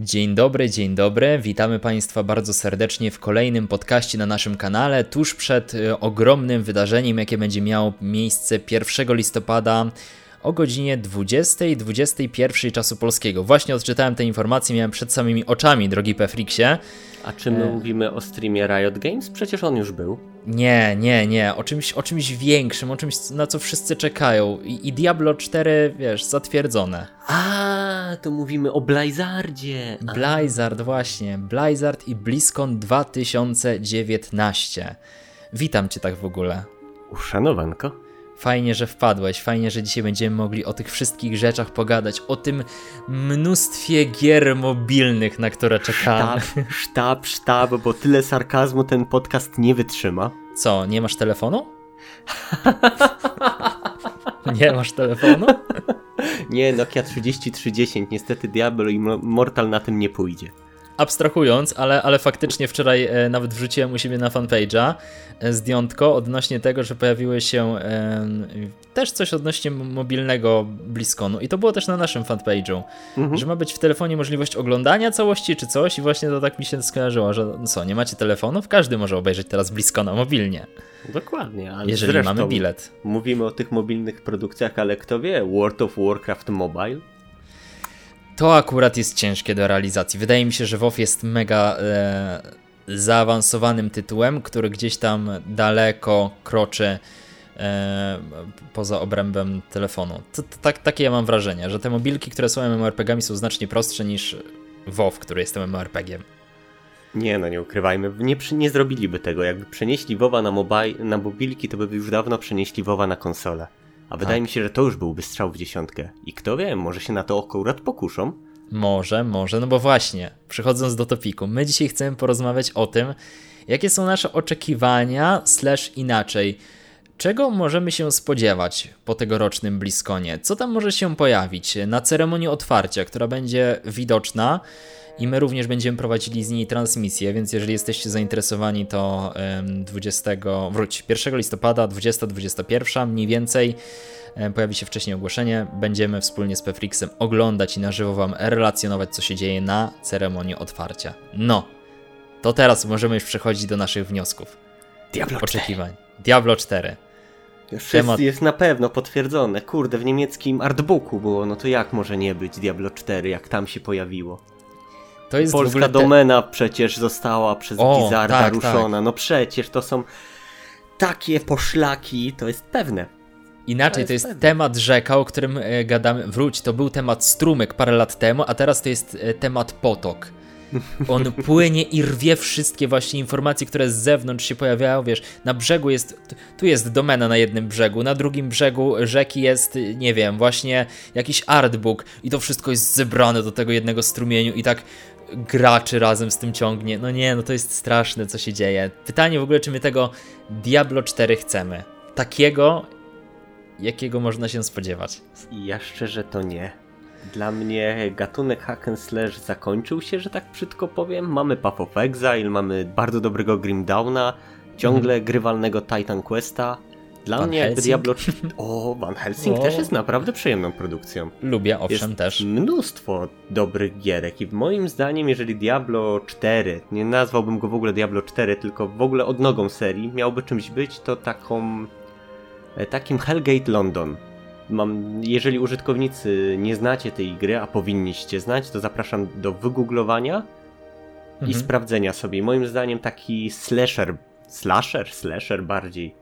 Dzień dobry, dzień dobry. Witamy Państwa bardzo serdecznie w kolejnym podcaście na naszym kanale, tuż przed y, ogromnym wydarzeniem, jakie będzie miało miejsce 1 listopada o godzinie 20.21 czasu polskiego. Właśnie odczytałem te informacje, miałem przed samymi oczami, drogi Pefriksie. A czy my e... mówimy o streamie Riot Games? Przecież on już był. Nie, nie, nie. O czymś, o czymś większym, o czymś, na co wszyscy czekają. I, I, Diablo 4, wiesz, zatwierdzone. A, to mówimy o Blizzardzie. Blizzard, właśnie. Blizzard i BlizzCon 2019. Witam cię tak w ogóle. Uszanowanko. Fajnie, że wpadłeś, fajnie, że dzisiaj będziemy mogli o tych wszystkich rzeczach pogadać, o tym mnóstwie gier mobilnych, na które czekamy. Sztab, sztab, sztab, bo tyle sarkazmu ten podcast nie wytrzyma. Co, nie masz telefonu? nie masz telefonu? nie, Nokia 3310, niestety Diablo i Mortal na tym nie pójdzie abstrahując, ale, ale faktycznie wczoraj e, nawet wrzuciłem u siebie na fanpage'a e, zdjątko odnośnie tego, że pojawiły się też coś odnośnie mobilnego BlizzConu i to było też na naszym fanpage'u, mhm. że ma być w telefonie możliwość oglądania całości czy coś i właśnie to tak mi się skojarzyło, że no co, nie macie telefonów? Każdy może obejrzeć teraz BlizzCona mobilnie. Dokładnie, ale jeżeli mamy bilet. Mówimy o tych mobilnych produkcjach, ale kto wie, World of Warcraft Mobile to akurat jest ciężkie do realizacji. Wydaje mi się, że WoW jest mega e, zaawansowanym tytułem, który gdzieś tam daleko kroczy e, poza obrębem telefonu. To, to, tak, takie ja mam wrażenie, że te mobilki, które są MMORPGami są znacznie prostsze niż WoW, który jest MMORPGiem. Nie, no nie ukrywajmy, nie, nie zrobiliby tego. Jakby przenieśli WoWa na, na mobilki, to by już dawno przenieśli WoWa na konsolę. A wydaje tak. mi się, że to już byłby strzał w dziesiątkę. I kto wie, może się na to akurat pokuszą. Może, może, no bo właśnie, przechodząc do topiku, my dzisiaj chcemy porozmawiać o tym, jakie są nasze oczekiwania, slash inaczej. Czego możemy się spodziewać po tegorocznym Bliskonie? Co tam może się pojawić na ceremonii otwarcia, która będzie widoczna i my również będziemy prowadzili z niej transmisję, więc jeżeli jesteście zainteresowani, to 20, wróć, 1 listopada 20-21 mniej więcej pojawi się wcześniej ogłoszenie. Będziemy wspólnie z Pefrixem oglądać i na żywo Wam relacjonować, co się dzieje na ceremonii otwarcia. No, to teraz możemy już przechodzić do naszych wniosków. Diablo Oczekiwań. 4. Diablo 4. Już Temat... jest na pewno potwierdzone. Kurde, w niemieckim artbooku było, no to jak może nie być Diablo 4, jak tam się pojawiło? To jest Polska te... domena przecież została przez o, Blizzarda tak, ruszona. Tak. No przecież to są takie poszlaki, to jest pewne. Inaczej, to jest, to jest temat rzeka, o którym e, gadamy. Wróć, to był temat strumyk parę lat temu, a teraz to jest e, temat potok. On płynie i rwie wszystkie właśnie informacje, które z zewnątrz się pojawiają, wiesz, na brzegu jest, tu jest domena na jednym brzegu, na drugim brzegu rzeki jest, nie wiem, właśnie jakiś artbook i to wszystko jest zebrane do tego jednego strumieniu i tak graczy razem z tym ciągnie. No nie, no to jest straszne, co się dzieje. Pytanie w ogóle, czy my tego Diablo 4 chcemy. Takiego, jakiego można się spodziewać. Ja szczerze to nie. Dla mnie gatunek hack and slash zakończył się, że tak brzydko powiem. Mamy Path of Exile, mamy bardzo dobrego Grimdowna, ciągle mm. grywalnego Titan Questa. Dla Van mnie Helsing? Diablo... O, Van Helsing o. też jest naprawdę przyjemną produkcją. Lubię, owszem, jest też. mnóstwo dobrych gierek i moim zdaniem, jeżeli Diablo 4, nie nazwałbym go w ogóle Diablo 4, tylko w ogóle odnogą serii, miałby czymś być, to taką... E, takim Hellgate London. Mam, jeżeli użytkownicy nie znacie tej gry, a powinniście znać, to zapraszam do wygooglowania mhm. i sprawdzenia sobie. Moim zdaniem taki slasher, slasher, slasher bardziej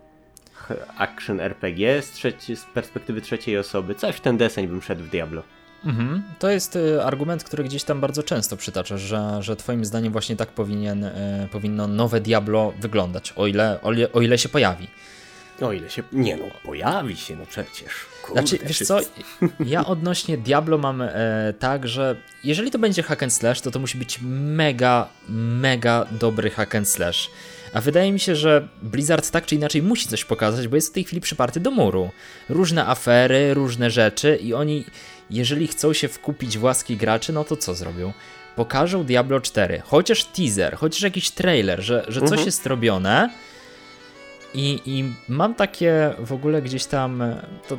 action RPG z, trzeci, z perspektywy trzeciej osoby. Coś w ten deseń bym szedł w Diablo. Mhm. To jest y, argument, który gdzieś tam bardzo często przytaczasz, że, że twoim zdaniem właśnie tak powinien, y, powinno nowe Diablo wyglądać, o ile, o ile, o ile się pojawi. O ile się. Nie no, pojawi się, no przecież. Kurde, znaczy, wiesz co, ja odnośnie Diablo mam e, tak, że jeżeli to będzie hack and slash, to to musi być mega, mega dobry hack and slash. A wydaje mi się, że Blizzard tak czy inaczej musi coś pokazać, bo jest w tej chwili przyparty do muru. Różne afery, różne rzeczy i oni, jeżeli chcą się wkupić w łaski graczy, no to co zrobią? Pokażą Diablo 4, chociaż teaser, chociaż jakiś trailer, że, że coś mhm. jest robione. I, I mam takie w ogóle gdzieś tam. To,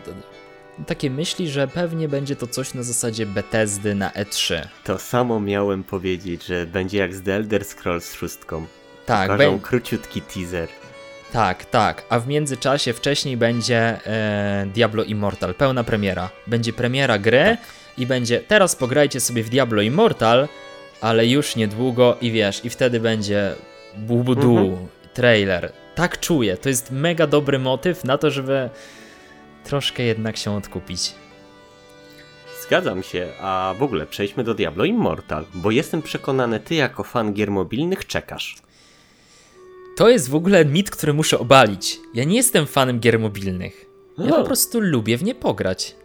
takie myśli, że pewnie będzie to coś na zasadzie Bethesdy na E3. To samo miałem powiedzieć, że będzie jak z The Elder Scrolls 6. Tak, Pokażą króciutki teaser. Tak, tak. A w międzyczasie wcześniej będzie e, Diablo Immortal, pełna premiera. Będzie premiera gry tak. i będzie teraz pograjcie sobie w Diablo Immortal, ale już niedługo i wiesz, i wtedy będzie bubudu, mhm. trailer. Tak czuję. To jest mega dobry motyw na to, żeby troszkę jednak się odkupić. Zgadzam się, a w ogóle przejdźmy do Diablo Immortal, bo jestem przekonany, ty jako fan gier mobilnych czekasz. To jest w ogóle mit, który muszę obalić. Ja nie jestem fanem gier mobilnych. Ja po prostu lubię w nie pograć.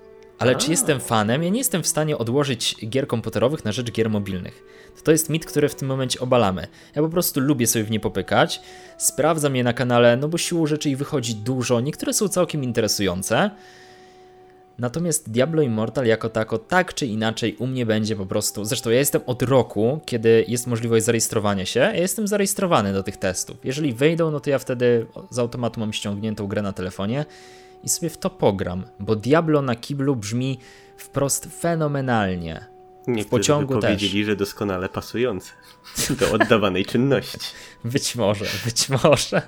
Ale a. czy jestem fanem? Ja nie jestem w stanie odłożyć gier komputerowych na rzecz gier mobilnych. To, jest mit, który w tym momencie obalamy. Ja po prostu lubię sobie w nie popykać, sprawdzam je na kanale, no bo siłą rzeczy ich wychodzi dużo, niektóre są całkiem interesujące. Natomiast Diablo Immortal jako tako, tak czy inaczej u mnie będzie po prostu, zresztą ja jestem od roku, kiedy jest możliwość zarejestrowania się, ja jestem zarejestrowany do tych testów. Jeżeli wejdą, no to ja wtedy z automatu mam ściągniętą grę na telefonie i sobie w to pogram, bo Diablo na kiblu brzmi wprost fenomenalnie. Niektórzy w pociągu by powiedzieli, też. że doskonale pasujące do oddawanej czynności. Być może, być może.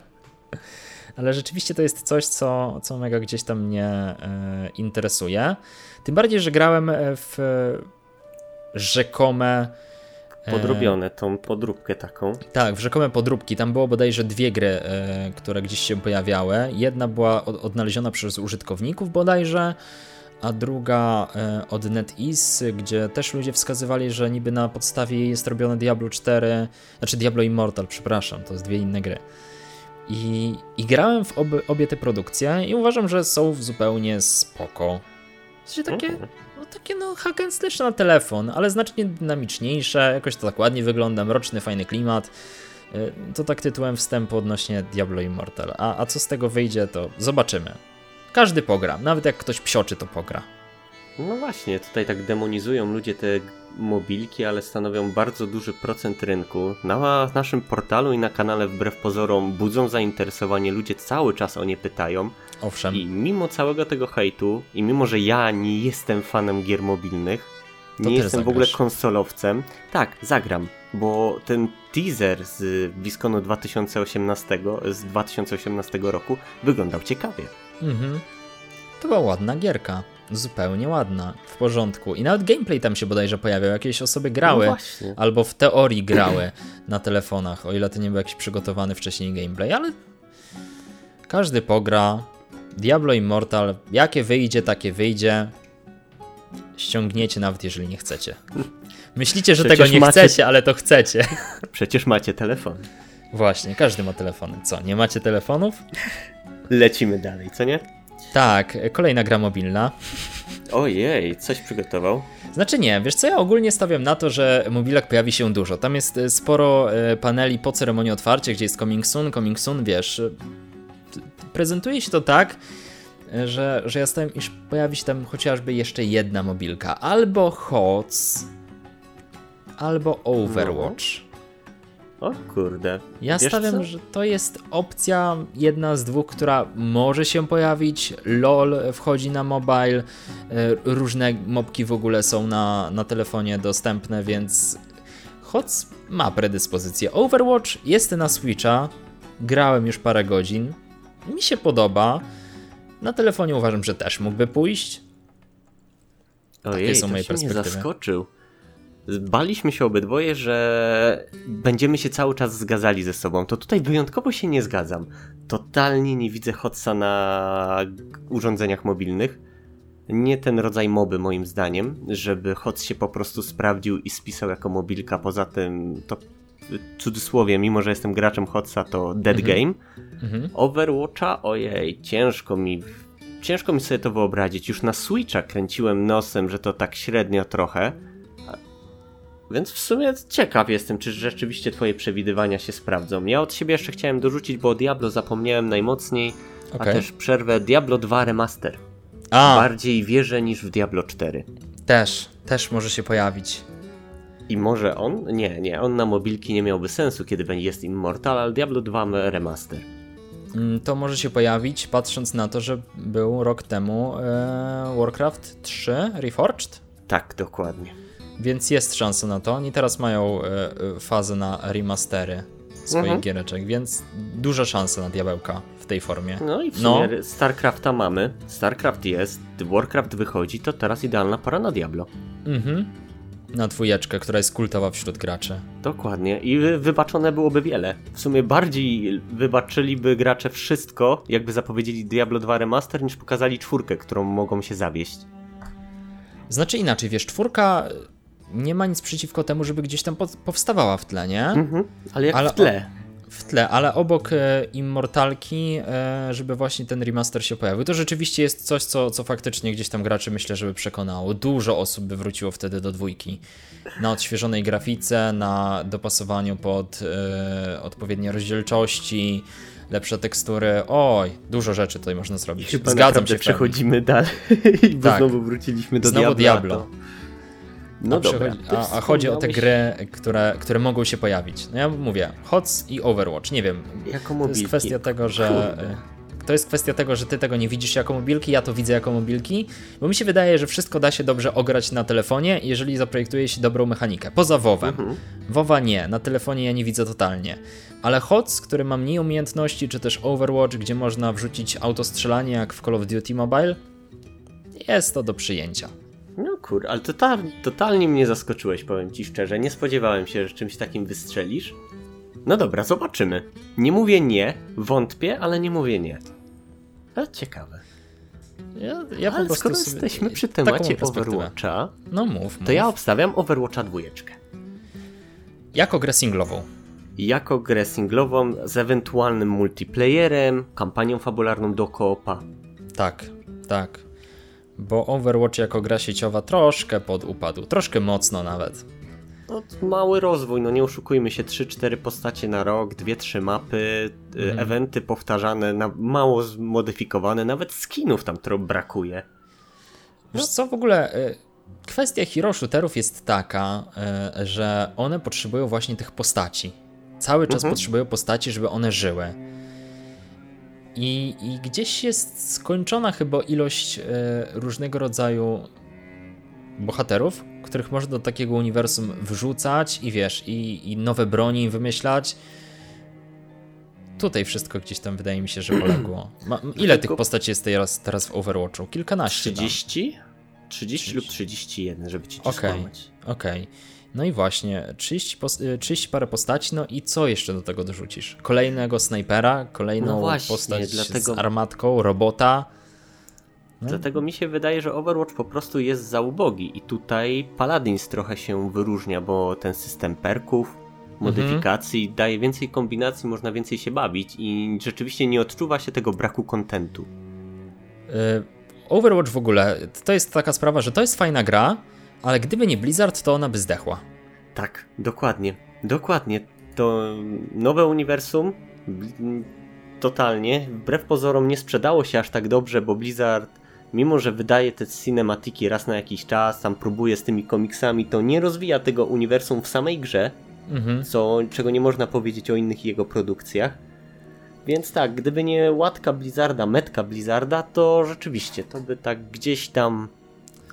Ale rzeczywiście to jest coś, co, co mega gdzieś tam mnie e, interesuje. Tym bardziej, że grałem w rzekome e, Podrobione, tą podróbkę taką. Tak, w rzekome podróbki. Tam było bodajże dwie gry, e, które gdzieś się pojawiały. Jedna była odnaleziona przez użytkowników bodajże, a druga e, od NetEase, gdzie też ludzie wskazywali, że niby na podstawie jest robione Diablo 4, znaczy Diablo Immortal, przepraszam, to jest dwie inne gry. I, i grałem w obie, obie te produkcje i uważam, że są zupełnie spoko. W sensie takie, mhm. Takie no hack and slash na telefon, ale znacznie dynamiczniejsze, jakoś to tak ładnie wygląda, mroczny, fajny klimat. E, to tak tytułem wstępu odnośnie Diablo Immortal. A, a co z tego wyjdzie, to zobaczymy. Każdy pogra, nawet jak ktoś psioczy, to pogra. No właśnie, tutaj tak demonizują ludzie te mobilki, ale stanowią bardzo duży procent rynku. Na naszym portalu i na kanale wbrew pozorom budzą zainteresowanie, ludzie cały czas o nie pytają. Owszem. I mimo całego tego hejtu, i mimo że ja nie jestem fanem gier mobilnych, to nie jestem zagrasz. w ogóle konsolowcem, tak, zagram, bo ten teaser z BlizzConu 2018, z 2018 roku wyglądał ciekawie. Mhm. To była ładna gierka. Zupełnie ładna, w porządku. I nawet gameplay tam się bodajże pojawiał. Jakieś osoby grały, no albo w teorii grały na telefonach, o ile to nie był jakiś przygotowany wcześniej gameplay, ale każdy pogra. Diablo Immortal, jakie wyjdzie, takie wyjdzie. Ściągniecie nawet jeżeli nie chcecie. Myślicie, że Przecież tego nie macie... chcecie, ale to chcecie. Przecież macie telefon. Właśnie, każdy ma telefony. Co, nie macie telefonów? Lecimy dalej, co nie? Tak, kolejna gra mobilna. Ojej, coś przygotował? Znaczy nie, wiesz co, ja ogólnie stawiam na to, że mobilek pojawi się dużo. Tam jest e, sporo e, paneli po ceremonii otwarcia, gdzie jest coming soon, coming soon, wiesz. E, prezentuje się to tak, że, że ja stawiam, iż pojawi się tam chociażby jeszcze jedna mobilka. Albo HOTS, albo Overwatch. O kurde. Ja Wiesz stawiam, co? że to jest opcja jedna z dwóch, która może się pojawić. LOL wchodzi na mobile, e, różne mobki w ogóle są na, na telefonie dostępne, więc HOTS ma predyspozycję. Overwatch jest na Switcha, grałem już parę godzin, mi się podoba. Na telefonie uważam, że też mógłby pójść. Ojej, Takie są moje perspektywy. zaskoczył. Baliśmy się obydwoje, że będziemy się cały czas zgadzali ze sobą. To tutaj wyjątkowo się nie zgadzam. Totalnie nie widzę hotsa na urządzeniach mobilnych. Nie ten rodzaj moby moim zdaniem, żeby HOTS się po prostu sprawdził i spisał jako mobilka. Poza tym to w cudzysłowie, mimo że jestem graczem HOTSa, to dead mhm. game. Mhm. Overwatcha, ojej, ciężko mi ciężko mi sobie to wyobrazić. Już na Switcha kręciłem nosem, że to tak średnio trochę więc w sumie ciekaw jestem, czy rzeczywiście twoje przewidywania się sprawdzą. Ja od siebie jeszcze chciałem dorzucić, bo o Diablo zapomniałem najmocniej, okay. a też przerwę Diablo 2 Remaster. A. Bardziej wierzę niż w Diablo 4. Też, też może się pojawić. I może on? Nie, nie, on na mobilki nie miałby sensu, kiedy jest Immortal, ale Diablo 2 Remaster. mm, to może się pojawić, patrząc na to, że był rok temu e, Warcraft 3 Reforged. Tak, dokładnie. Więc jest szansa na to. Oni teraz mają e, e fazę na remastery swoich mhm. giereczek, więc duża szansa na diabełka w tej formie. No i w sumie no. StarCrafta mamy, StarCraft jest, Warcraft wychodzi, to teraz idealna para na Diablo. Mhm. Na dwójeczkę, która jest kultowa wśród graczy. Dokładnie. I wybaczone byłoby wiele. W sumie bardziej wybaczyliby gracze wszystko, jakby zapowiedzieli Diablo 2 Remaster, niż pokazali czwórkę, którą mogą się zawieść. Znaczy inaczej, wiesz, czwórka nie ma nic przeciwko temu, żeby gdzieś tam powstawała w tle, nie? Mhm, ale jak ale w tle? w tle, ale obok e, Immortalki, e, żeby właśnie ten remaster się pojawił. To rzeczywiście jest coś, co, co faktycznie gdzieś tam graczy myślę, żeby przekonało. Dużo osób by wróciło wtedy do dwójki. Na odświeżonej grafice, na dopasowaniu pod e, odpowiednie rozdzielczości, lepsze tekstury. Oj, dużo rzeczy tutaj można zrobić. Chyba Zgadzam się. Przechodzimy dalej, bo tak. znowu wróciliśmy do znowu Diablo. Diablo. No a, dobra, a, a chodzi o te gry, które, które mogą się pojawić. No ja mówię, HOTS i Overwatch, nie wiem. Jako mobilki. To jest kwestia tego, że... Kurde. To jest kwestia tego, że ty tego nie widzisz jako mobilki, ja to widzę jako mobilki, bo mi się wydaje, że wszystko da się dobrze ograć na telefonie, jeżeli zaprojektuje się dobrą mechanikę. Poza WoWem. Mhm. WoWa nie, na telefonie ja nie widzę totalnie. Ale HOTS, który ma mniej umiejętności, czy też Overwatch, gdzie można wrzucić autostrzelanie jak w Call of Duty Mobile, jest to do przyjęcia. No kur, ale total, totalnie mnie zaskoczyłeś, powiem ci szczerze. Nie spodziewałem się, że czymś takim wystrzelisz. No dobra, zobaczymy. Nie mówię nie, wątpię, ale nie mówię nie. Ale ciekawe. Ja, ja ale po skoro jesteśmy przy temacie Overwatcha, no mów, mów. to ja obstawiam Overwatcha dwójeczkę. Jako grę singlową. Jako grę singlową z ewentualnym multiplayerem, kampanią fabularną do koopa. Tak, tak bo Overwatch jako gra sieciowa troszkę podupadł, troszkę mocno nawet. No, mały rozwój, no nie oszukujmy się, 3-4 postacie na rok, 2-3 mapy, mm. eventy powtarzane, na, mało zmodyfikowane, nawet skinów tam trochę brakuje. Wiesz co, w ogóle y, kwestia hero shooterów jest taka, y, że one potrzebują właśnie tych postaci. Cały czas mhm. potrzebują postaci, żeby one żyły. I, I, gdzieś jest skończona chyba ilość e, różnego rodzaju bohaterów, których można do takiego uniwersum wrzucać i wiesz, i, i nowe broni wymyślać. Tutaj wszystko gdzieś tam wydaje mi się, że poległo. Ma, ile tych postaci jest teraz, teraz w Overwatchu? Kilkanaście. 30? 30, 30 lub 31, żeby ci Okej, okej. Okay, okay. No i właśnie, 30, 30 parę postaci, no i co jeszcze do tego dorzucisz? Kolejnego snajpera, kolejną no właśnie, postać dlatego... z armatką, robota. No. Dlatego mi się wydaje, że Overwatch po prostu jest za ubogi i tutaj Paladins trochę się wyróżnia, bo ten system perków, modyfikacji mhm. daje więcej kombinacji, można więcej się bawić i rzeczywiście nie odczuwa się tego braku kontentu. Y, Overwatch w ogóle, to jest taka sprawa, że to jest fajna gra, ale gdyby nie Blizzard, to ona by zdechła. Tak, dokładnie. Dokładnie. To nowe uniwersum totalnie, wbrew pozorom nie sprzedało się aż tak dobrze, bo Blizzard mimo, że wydaje te cinematiki raz na jakiś czas, tam próbuje z tymi komiksami, to nie rozwija tego uniwersum w samej grze, mhm. co, czego nie można powiedzieć o innych jego produkcjach. Więc tak, gdyby nie łatka Blizzarda, metka Blizzarda, to rzeczywiście to by tak gdzieś tam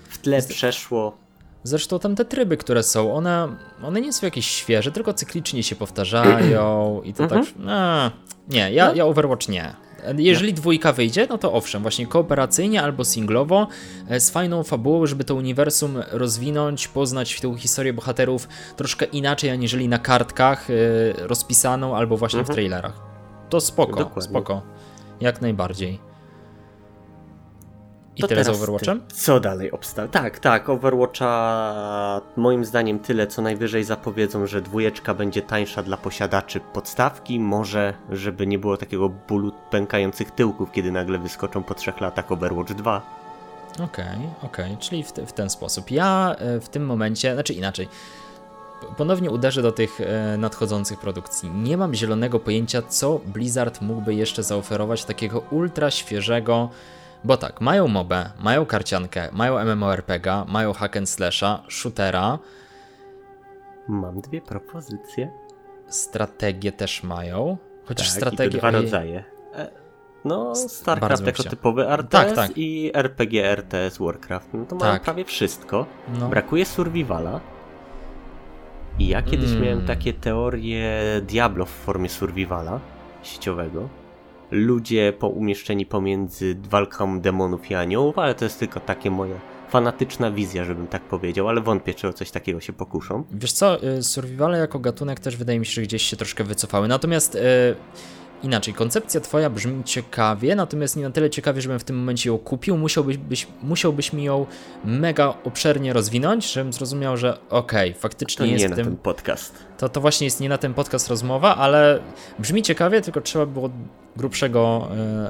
w tle przeszło. Zresztą tam te tryby, które są, one, one nie są jakieś świeże, tylko cyklicznie się powtarzają i to tak... Mhm. A, nie, ja, no. ja Overwatch nie. Jeżeli dwójka wyjdzie, no to owszem, właśnie kooperacyjnie albo singlowo, e, z fajną fabułą, żeby to uniwersum rozwinąć, poznać tę historię bohaterów troszkę inaczej, aniżeli na kartkach e, rozpisaną albo właśnie mhm. w trailerach. To spoko, Dokładnie. spoko. Jak najbardziej. I to teraz, teraz Overwatchem? Co dalej obstał? Tak, tak, Overwatcha moim zdaniem tyle, co najwyżej zapowiedzą, że dwójeczka będzie tańsza dla posiadaczy podstawki, może żeby nie było takiego bólu pękających tyłków, kiedy nagle wyskoczą po trzech latach Overwatch 2. Okej, okay, okej, okay. czyli w, te, w ten sposób. Ja e, w tym momencie, znaczy inaczej, ponownie uderzę do tych e, nadchodzących produkcji. Nie mam zielonego pojęcia, co Blizzard mógłby jeszcze zaoferować takiego ultra świeżego, bo tak, mają mobę, mają karciankę, mają MMORPG, mają hack and slasha, shootera. Mam dwie propozycje. Strategię też mają. Chociaż tak, strategie. Dwa rodzaje. No, StarCraft jako typowy RTS Tak, tak. i RPG RTS Warcraft. No to mają Tak. prawie wszystko. No. Brakuje survivala. I ja kiedyś Mm. miałem takie teorie Diablo w formie survivala sieciowego. Ludzie poumieszczeni pomiędzy walką demonów i aniołów, ale to jest tylko takie moja fanatyczna wizja, żebym tak powiedział, ale wątpię, czy o coś takiego się pokuszą. Wiesz co, y, survivale jako gatunek też wydaje mi się, że gdzieś się troszkę wycofały. Natomiast y, inaczej, koncepcja twoja brzmi ciekawie, natomiast nie na tyle ciekawie, żebym w tym momencie ją kupił. Musiałbyś, byś, musiałbyś mi ją mega obszernie rozwinąć, żebym zrozumiał, że okej, To faktycznie nie jest na w tym... ten podcast. To, to właśnie jest nie na ten podcast rozmowa, ale brzmi ciekawie, tylko trzeba było grubszego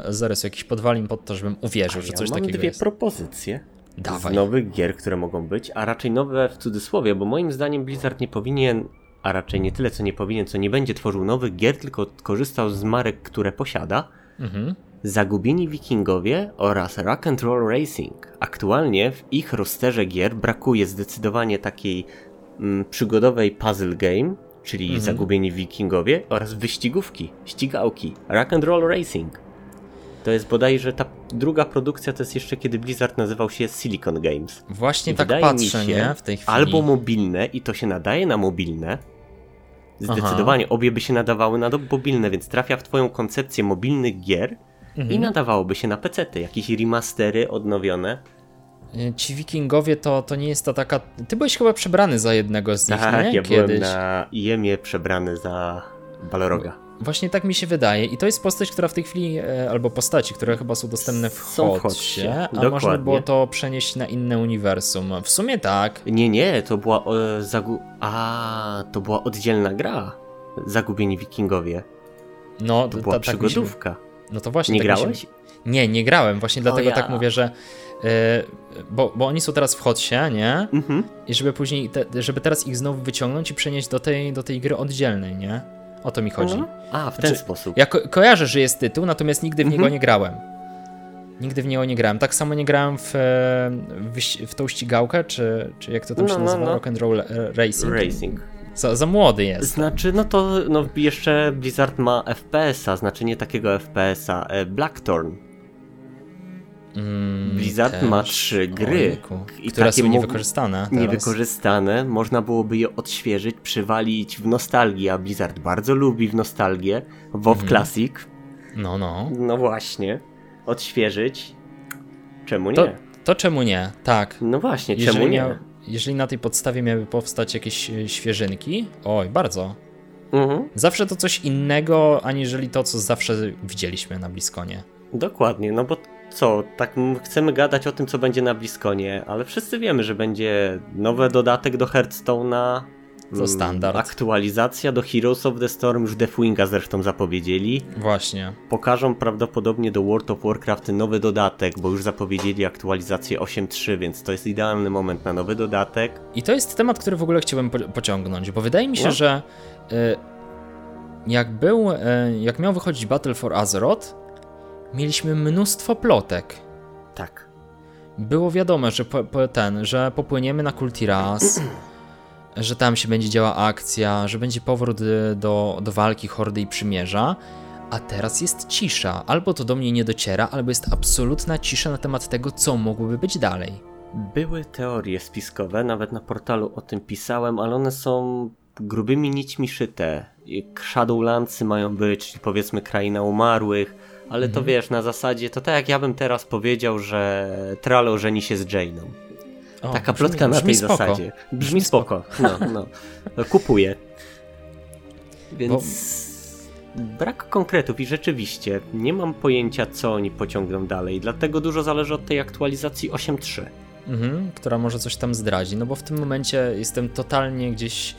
y, zarysu, jakiś podwalin pod to, żebym uwierzył, że coś mam takiego dwie jest. propozycje. Dawaj. z nowych gier, które mogą być, a raczej nowe w cudzysłowie, bo moim zdaniem Blizzard nie powinien, a raczej nie tyle co nie powinien, co nie będzie tworzył nowych gier, tylko korzystał z marek, które posiada. Mhm. Zagubieni Wikingowie oraz Rock and Roll Racing. Aktualnie w ich rozsterze gier brakuje zdecydowanie takiej mm, przygodowej puzzle game, czyli Mhm. Zagubieni Wikingowie oraz wyścigówki, ścigałki, Rock and Roll Racing. To jest bodajże ta druga produkcja, to jest jeszcze kiedy Blizzard nazywał się Silicon Games. Właśnie I tak patrzę, się, nie? W tej chwili. Albo mobilne i to się nadaje na mobilne. Zdecydowanie obie by się nadawały na mobilne, więc trafia w twoją koncepcję mobilnych gier i Mhm. nadawałoby się na PC-ty, jakieś remastery odnowione. Y, Ci wikingowie to, to nie jest ta taka. Ty byłeś chyba przebrany za jednego z nich, Tak, nie? ja Kiedyś. byłem na Jemie przebrany za Balroga. Właśnie tak mi się wydaje. I to jest postać, która w tej chwili, e, albo postaci, które chyba są dostępne w Są Hotsie, a dokładnie. można było to przenieść na inne uniwersum. W sumie tak. Nie, nie, to była e, zagu... A, to była oddzielna gra. Zagubieni Wikingowie. No, To ta- była tak mi się- przygodówka. No to właśnie. Nie tak grałeś? Się... Nie, nie grałem. Właśnie dlatego ja. tak mówię, że. e, bo, bo oni są teraz w Hotsie, nie? Mhm. I żeby później, te, żeby teraz ich znowu wyciągnąć i przenieść do tej, do tej gry oddzielnej, nie? O to mi chodzi. No. A, w ten Znaczy, sposób. Ja ko kojarzę, że jest tytuł, natomiast nigdy w niego Mhm. nie grałem. Nigdy w niego nie grałem. Tak samo nie grałem w, e, w, w tą ścigałkę, czy, czy jak to tam No, się no, nazywa? no. Rock and Roll e, Racing. Racing. Za, za młody jest. Znaczy, no to no jeszcze Blizzard ma FPS-a, znaczy nie takiego FPS-a, e, Blackthorn. Mm, Blizzard ma trzy gry, i które takie są niewykorzystane teraz. Niewykorzystane, można byłoby je odświeżyć, przywalić w nostalgię, a Blizzard bardzo lubi w nostalgię. WoW Mhm. Classic, No, no. no właśnie, odświeżyć. Czemu nie? To, to czemu nie? Tak. No właśnie, czemu Jeżeli, nie? miał, jeżeli na tej podstawie miały powstać jakieś e, świeżynki, oj, bardzo. Mhm. Zawsze to coś innego, aniżeli to, co zawsze widzieliśmy na Bliskonie. Dokładnie, no bo co, tak chcemy gadać o tym, co będzie na Bliskonie, ale wszyscy wiemy, że będzie nowy dodatek do Hearthstone'a. To mm, standard. Aktualizacja do Heroes of the Storm, już Deathwinga zresztą zapowiedzieli. Właśnie. Pokażą prawdopodobnie do World of Warcraft nowy dodatek, bo już zapowiedzieli aktualizację 8.3, więc to jest idealny moment na nowy dodatek. I to jest temat, który w ogóle chciałbym po pociągnąć, bo wydaje mi się, No. że y, jak był, y, jak miał wychodzić Battle for Azeroth, mieliśmy mnóstwo plotek. Tak. Było wiadomo, że po, po ten, że popłyniemy na Kultiras, że tam się będzie działa akcja, że będzie powrót y, do, do walki Hordy i Przymierza, a teraz jest cisza. Albo to do mnie nie dociera, albo jest absolutna cisza na temat tego, co mogłoby być dalej. Były teorie spiskowe, nawet na portalu o tym pisałem, ale one są grubymi nićmi szyte. Shadowlandsy mają być, czyli powiedzmy kraina umarłych, ale to wiesz, na zasadzie to tak jak ja bym teraz powiedział, że Tralo żeni się z Jane'ą. O, Taka brzmi- plotka na brzmi tej spoko. zasadzie. Brzmi spoko. No, no. Kupuję. Więc brak konkretów i rzeczywiście nie mam pojęcia, co oni pociągną dalej. Dlatego dużo zależy od tej aktualizacji 8.3. Mhm, która może coś tam zdradzi, no bo w tym momencie jestem totalnie gdzieś.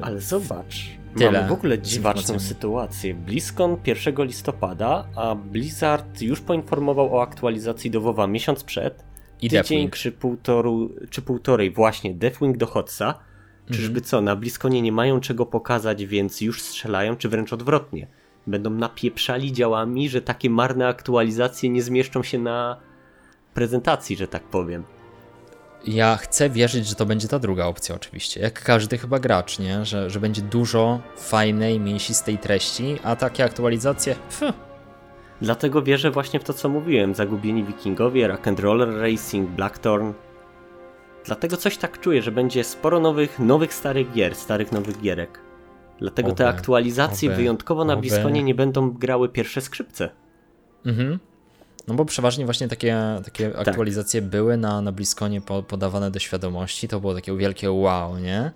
e, Ale zobacz, Tyle mamy w ogóle dziwaczną sytuację. BlizzCon 1 listopada, a Blizzard już poinformował o aktualizacji do WoWa miesiąc przed. I tydzień Deathwing. czy, półtoru, czy półtorej właśnie Deathwing do Hotsa. Czyżby co, na BlizzConie nie mają czego pokazać, więc już strzelają, czy wręcz odwrotnie. Będą napieprzali działami, że takie marne aktualizacje nie zmieszczą się na prezentacji, że tak powiem. Ja chcę wierzyć, że to będzie ta druga opcja, oczywiście. Jak każdy chyba gracz, nie? Że, że będzie dużo fajnej, mięsistej treści, a takie aktualizacje. Pff, Dlatego wierzę właśnie w to, co mówiłem. Zagubieni Wikingowie, Rock and Roller Racing, Blackthorn. Dlatego coś tak czuję, że będzie sporo nowych, nowych starych gier, starych nowych gierek. Dlatego Oby, te aktualizacje oby, wyjątkowo na oby. Bliskonie nie będą grały pierwsze skrzypce. Mhm. No bo przeważnie właśnie takie, takie Tak. aktualizacje były na, na Bliskonie po, podawane do świadomości. To było takie wielkie wow, nie?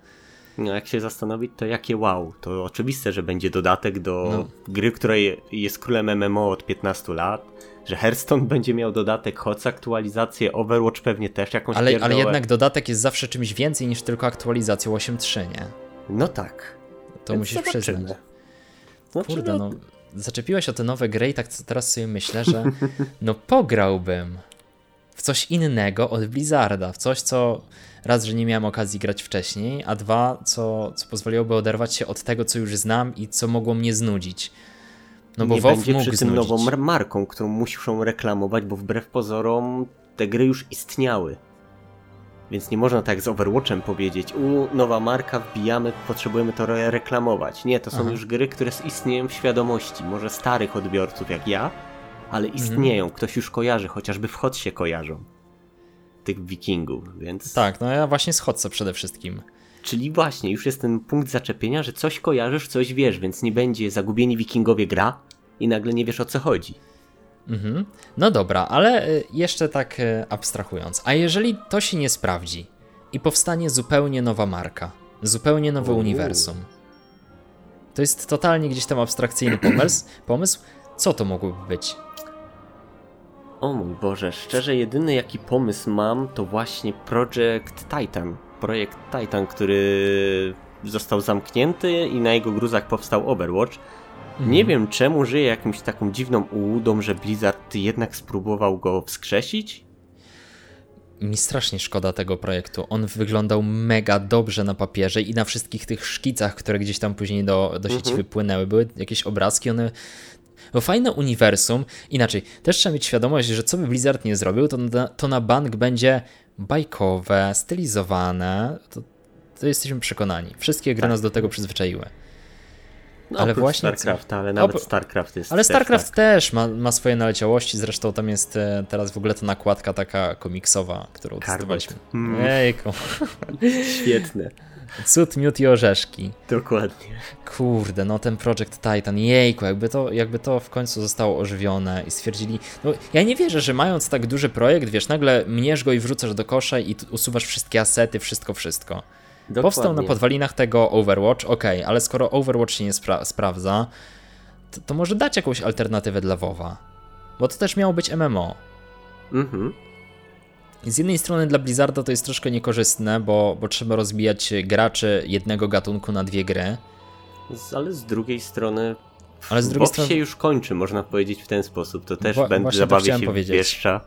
No jak się zastanowić, to jakie wow. To oczywiste, że będzie dodatek do No. gry, której jest królem MMO od 15 lat, że Hearthstone będzie miał dodatek, HOTS aktualizację, Overwatch pewnie też jakąś Ale, ale jednak dodatek jest zawsze czymś więcej niż tylko aktualizacją 8.3, nie? No tak. To Więc musisz zobaczymy. przyznać. Znaczy, Kurde, no zaczepiłeś o te nowe gry i tak teraz sobie myślę, że no pograłbym w coś innego od Blizzarda, w coś, co raz, że nie miałem okazji grać wcześniej, a dwa, co, co pozwoliłoby oderwać się od tego, co już znam i co mogło mnie znudzić. No bo nie WoW będzie mógł przy tym znudzić. nową mar- marką, którą muszą reklamować, bo wbrew pozorom te gry już istniały. Więc nie można tak z Overwatchem powiedzieć, u, nowa marka, wbijamy, potrzebujemy to re- reklamować. Nie, to są Aha. już gry, które istnieją w świadomości, może starych odbiorców jak ja, ale Mhm. istnieją, ktoś już kojarzy, chociażby w Hot się kojarzą. Tych wikingów, więc... Tak, no ja właśnie schodzę przede wszystkim. Czyli właśnie, już jest ten punkt zaczepienia, że coś kojarzysz, coś wiesz, więc nie będzie zagubieni wikingowie gra i nagle nie wiesz o co chodzi. Mhm. No dobra, ale y, jeszcze tak y, abstrahując. A jeżeli to się nie sprawdzi i powstanie zupełnie nowa marka, zupełnie nowe Uuu. uniwersum, to jest totalnie gdzieś tam abstrakcyjny pomysł, pomysł, co to mogłoby być? O mój Boże, szczerze jedyny jaki pomysł mam to właśnie Project Titan. Projekt Titan, który został zamknięty i na jego gruzach powstał Overwatch. Nie wiem czemu żyje jakąś taką dziwną ułudą, że Blizzard jednak spróbował go wskrzesić. Mi strasznie szkoda tego projektu. On wyglądał mega dobrze na papierze i na wszystkich tych szkicach, które gdzieś tam później do, do sieci Mhm. wypłynęły. Były jakieś obrazki, one. No fajne uniwersum. Inaczej, też trzeba mieć świadomość, że co by Blizzard nie zrobił, to na, to na bank będzie bajkowe, stylizowane. To, to jesteśmy przekonani. Wszystkie gry Tak. nas do tego przyzwyczaiły. No, Ale właśnie StarCrafta, ale nawet StarCraft jest Ale też StarCraft tak. też ma, ma swoje naleciałości, zresztą tam jest e, teraz w ogóle ta nakładka taka komiksowa, którą testowaliśmy. Mm. Ejku. Świetne, Cud, miód i orzeszki. dokładnie. Kurde, no ten Project Titan, jejku, jakby to, jakby to w końcu zostało ożywione i stwierdzili, no ja nie wierzę, że mając tak duży projekt, wiesz, nagle mniesz go i wrzucasz do kosza i usuwasz wszystkie asety, wszystko, wszystko. Dokładnie. Powstał na podwalinach tego Overwatch, okej, ale skoro Overwatch się nie spra- sprawdza, to, to może dać jakąś alternatywę dla WoWa. Bo to też miało być MMO. Mhm. Z jednej strony dla Blizzarda to jest troszkę niekorzystne, bo, bo trzeba rozbijać graczy jednego gatunku na dwie gry. Ale z drugiej strony. Ale z drugiej strony- się już kończy, można powiedzieć w ten sposób. To też Wła- będę chciałem się powiedzieć. wieszcza.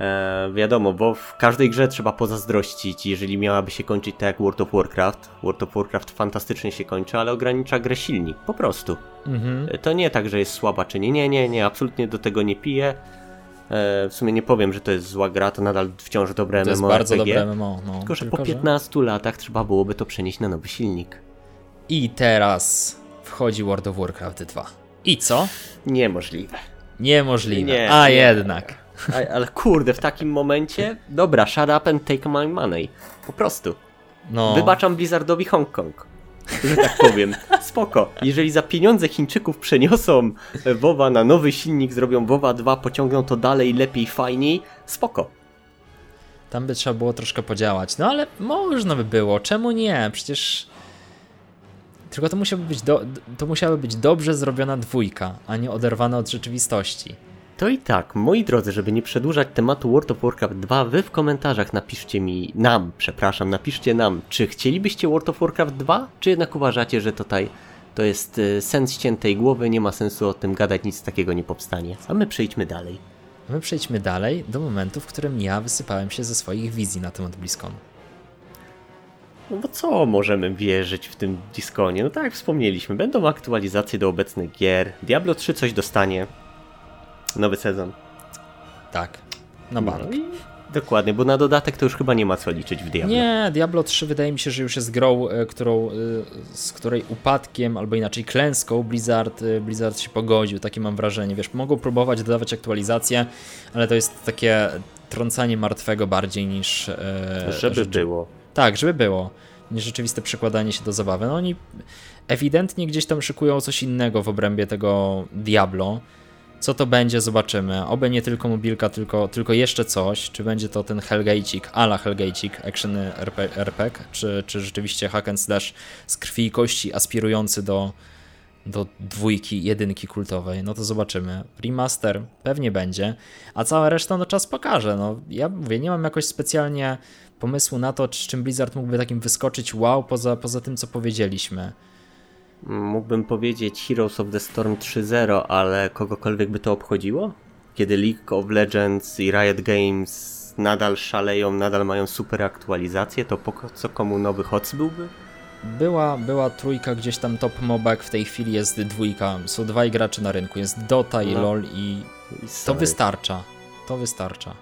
E, wiadomo, bo w każdej grze trzeba pozazdrościć, jeżeli miałaby się kończyć tak jak World of Warcraft. World of Warcraft fantastycznie się kończy, ale ogranicza grę silnik, po prostu. Mhm. E, To nie tak, że jest słaba czy nie, nie, nie, nie, absolutnie do tego nie piję. E, w sumie nie powiem, że to jest zła gra, to nadal wciąż dobre To jest bardzo dobre MMO. No. Tylko, że po 15 latach trzeba byłoby to przenieść na nowy silnik. I teraz wchodzi World of Warcraft 2. I co? Niemożliwe. Niemożliwe. Nie, A nie. jednak. Ale kurde, w takim momencie, dobra, shut up and take my money. Po prostu. No. Wybaczam Blizzardowi Hongkong. Że tak powiem. Spoko. Jeżeli za pieniądze Chińczyków przeniosą WoWa na nowy silnik, zrobią WoWa 2, pociągną to dalej, lepiej, fajniej, spoko. Tam by trzeba było troszkę podziałać. No ale można by było. Czemu nie? Przecież. Tylko to musiałaby być, do... to musiałaby być dobrze zrobiona dwójka, a nie oderwana od rzeczywistości. To i tak, moi drodzy, żeby nie przedłużać tematu World of Warcraft 2, wy w komentarzach napiszcie mi, nam, przepraszam, napiszcie nam, czy chcielibyście World of Warcraft 2, czy jednak uważacie, że tutaj to jest y, sens ściętej głowy, nie ma sensu o tym gadać, nic takiego nie powstanie. A my przejdźmy dalej. My przejdźmy dalej do momentu, w którym ja wysypałem się ze swoich wizji na temat BlizzConu. No bo co możemy wierzyć w tym Disconie? No tak jak wspomnieliśmy, będą aktualizacje do obecnych gier, Diablo 3 coś dostanie, nowy sezon. Tak, na bank. No Dokładnie, bo na dodatek to już chyba nie ma co liczyć w Diablo. Nie, Diablo 3 wydaje mi się, że już jest grą, e, którą, e, z której upadkiem, albo inaczej klęską Blizzard, e, Blizzard się pogodził, takie mam wrażenie. Wiesz, mogą próbować dodawać aktualizacje, ale to jest takie trącanie martwego bardziej niż... Żeby rzeczy... było. Tak, żeby było. Niż rzeczywiste przekładanie się do zabawy. No oni ewidentnie gdzieś tam szykują coś innego w obrębie tego Diablo. Co to będzie, zobaczymy. Oby nie tylko mobilka, tylko, tylko jeszcze coś. Czy będzie to ten Hellgate'ik, ala Hellgate'ik, action RPG, czy, czy rzeczywiście hack and slash z krwi i kości aspirujący do, do dwójki, jedynki kultowej. No to zobaczymy. Remaster pewnie będzie, a cała reszta no czas pokaże. No ja mówię, nie mam jakoś specjalnie pomysłu na to, czym Blizzard mógłby takim wyskoczyć wow, poza, poza tym co powiedzieliśmy mógłbym powiedzieć Heroes of the Storm 3.0, ale kogokolwiek by to obchodziło? Kiedy League of Legends i Riot Games nadal szaleją, nadal mają super aktualizacje, to po co komu nowy HOTS byłby? Była, była trójka gdzieś tam top mobek, w tej chwili jest dwójka. Są dwaj gracze na rynku, jest Dota i no. LoL i, I to wystarcza. To wystarcza.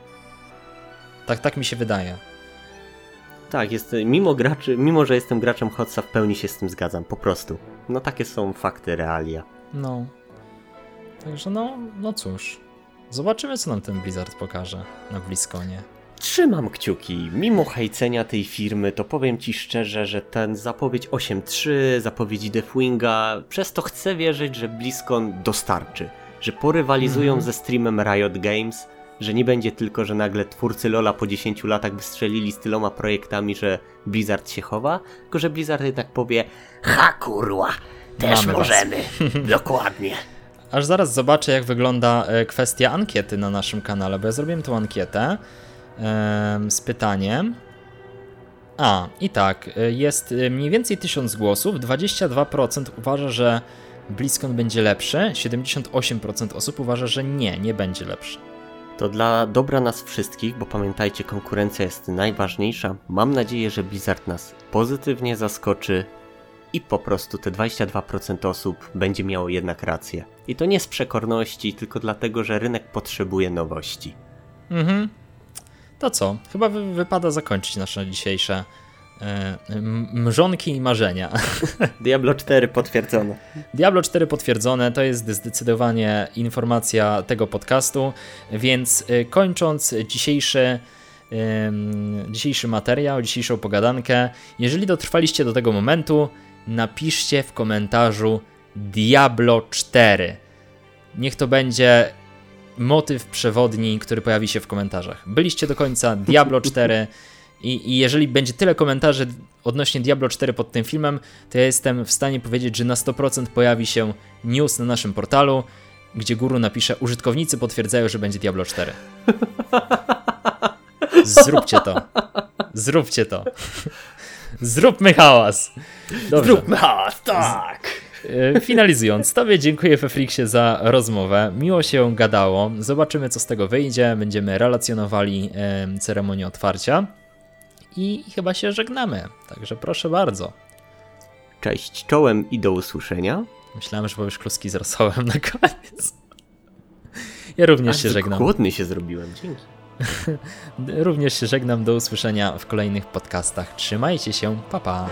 Tak, tak mi się wydaje. Tak, jest, mimo, graczy, mimo że jestem graczem Hotsa, w pełni się z tym zgadzam, po prostu. No takie są fakty, realia. No. Także no, no cóż. Zobaczymy, co nam ten Blizzard pokaże na Bliskonie. Trzymam kciuki. Mimo hejcenia tej firmy, to powiem ci szczerze, że ten zapowiedź 8.3, zapowiedzi Deathwinga, przez to chcę wierzyć, że Bliskon dostarczy. Że porywalizują mm ze streamem Riot Games, że nie będzie tylko, że nagle twórcy Lola po 10 latach wystrzelili z tyloma projektami, że Blizzard się chowa, tylko że Blizzard jednak powie ha kurwa, też Mamy możemy. Dokładnie. Aż zaraz zobaczę, jak wygląda e, kwestia ankiety na naszym kanale, bo ja zrobiłem tą ankietę z pytaniem. A, i tak, e, jest e, mniej więcej 1000 głosów, 22% uważa, że BlizzCon będzie lepszy, 78% osób uważa, że nie, nie będzie lepszy. To dla dobra nas wszystkich, bo pamiętajcie, konkurencja jest najważniejsza. Mam nadzieję, że Blizzard nas pozytywnie zaskoczy i po prostu te 22% osób będzie miało jednak rację. I to nie z przekorności, tylko dlatego, że rynek potrzebuje nowości. Mhm. To co? Chyba wy wypada zakończyć nasze dzisiejsze mrzonki i marzenia. Diablo 4 potwierdzone. Diablo 4 potwierdzone to jest zdecydowanie informacja tego podcastu, więc e, kończąc dzisiejszy dzisiejszy materiał, dzisiejszą pogadankę. Jeżeli dotrwaliście do tego momentu, napiszcie w komentarzu Diablo 4. Niech to będzie motyw przewodni, który pojawi się w komentarzach. Byliście do końca Diablo 4. I, I, jeżeli będzie tyle komentarzy odnośnie Diablo 4 pod tym filmem, to ja jestem w stanie powiedzieć, że na 100% pojawi się news na naszym portalu, gdzie guru napisze: Użytkownicy potwierdzają, że będzie Diablo 4. Zróbcie to. Zróbcie to. Zróbmy hałas. Dobrze. Zróbmy hałas, tak. E, finalizując, Tobie dziękuję Fefriksie za rozmowę. Miło się gadało. Zobaczymy, co z tego wyjdzie. Będziemy relacjonowali ceremonię otwarcia i chyba się żegnamy. Także proszę bardzo. Cześć czołem i do usłyszenia. Myślałem, że powiesz kluski z rosołem na koniec. Ja również się żegnam. Głodny się zrobiłem, dzięki. również się żegnam, do usłyszenia w kolejnych podcastach. Trzymajcie się, pa pa.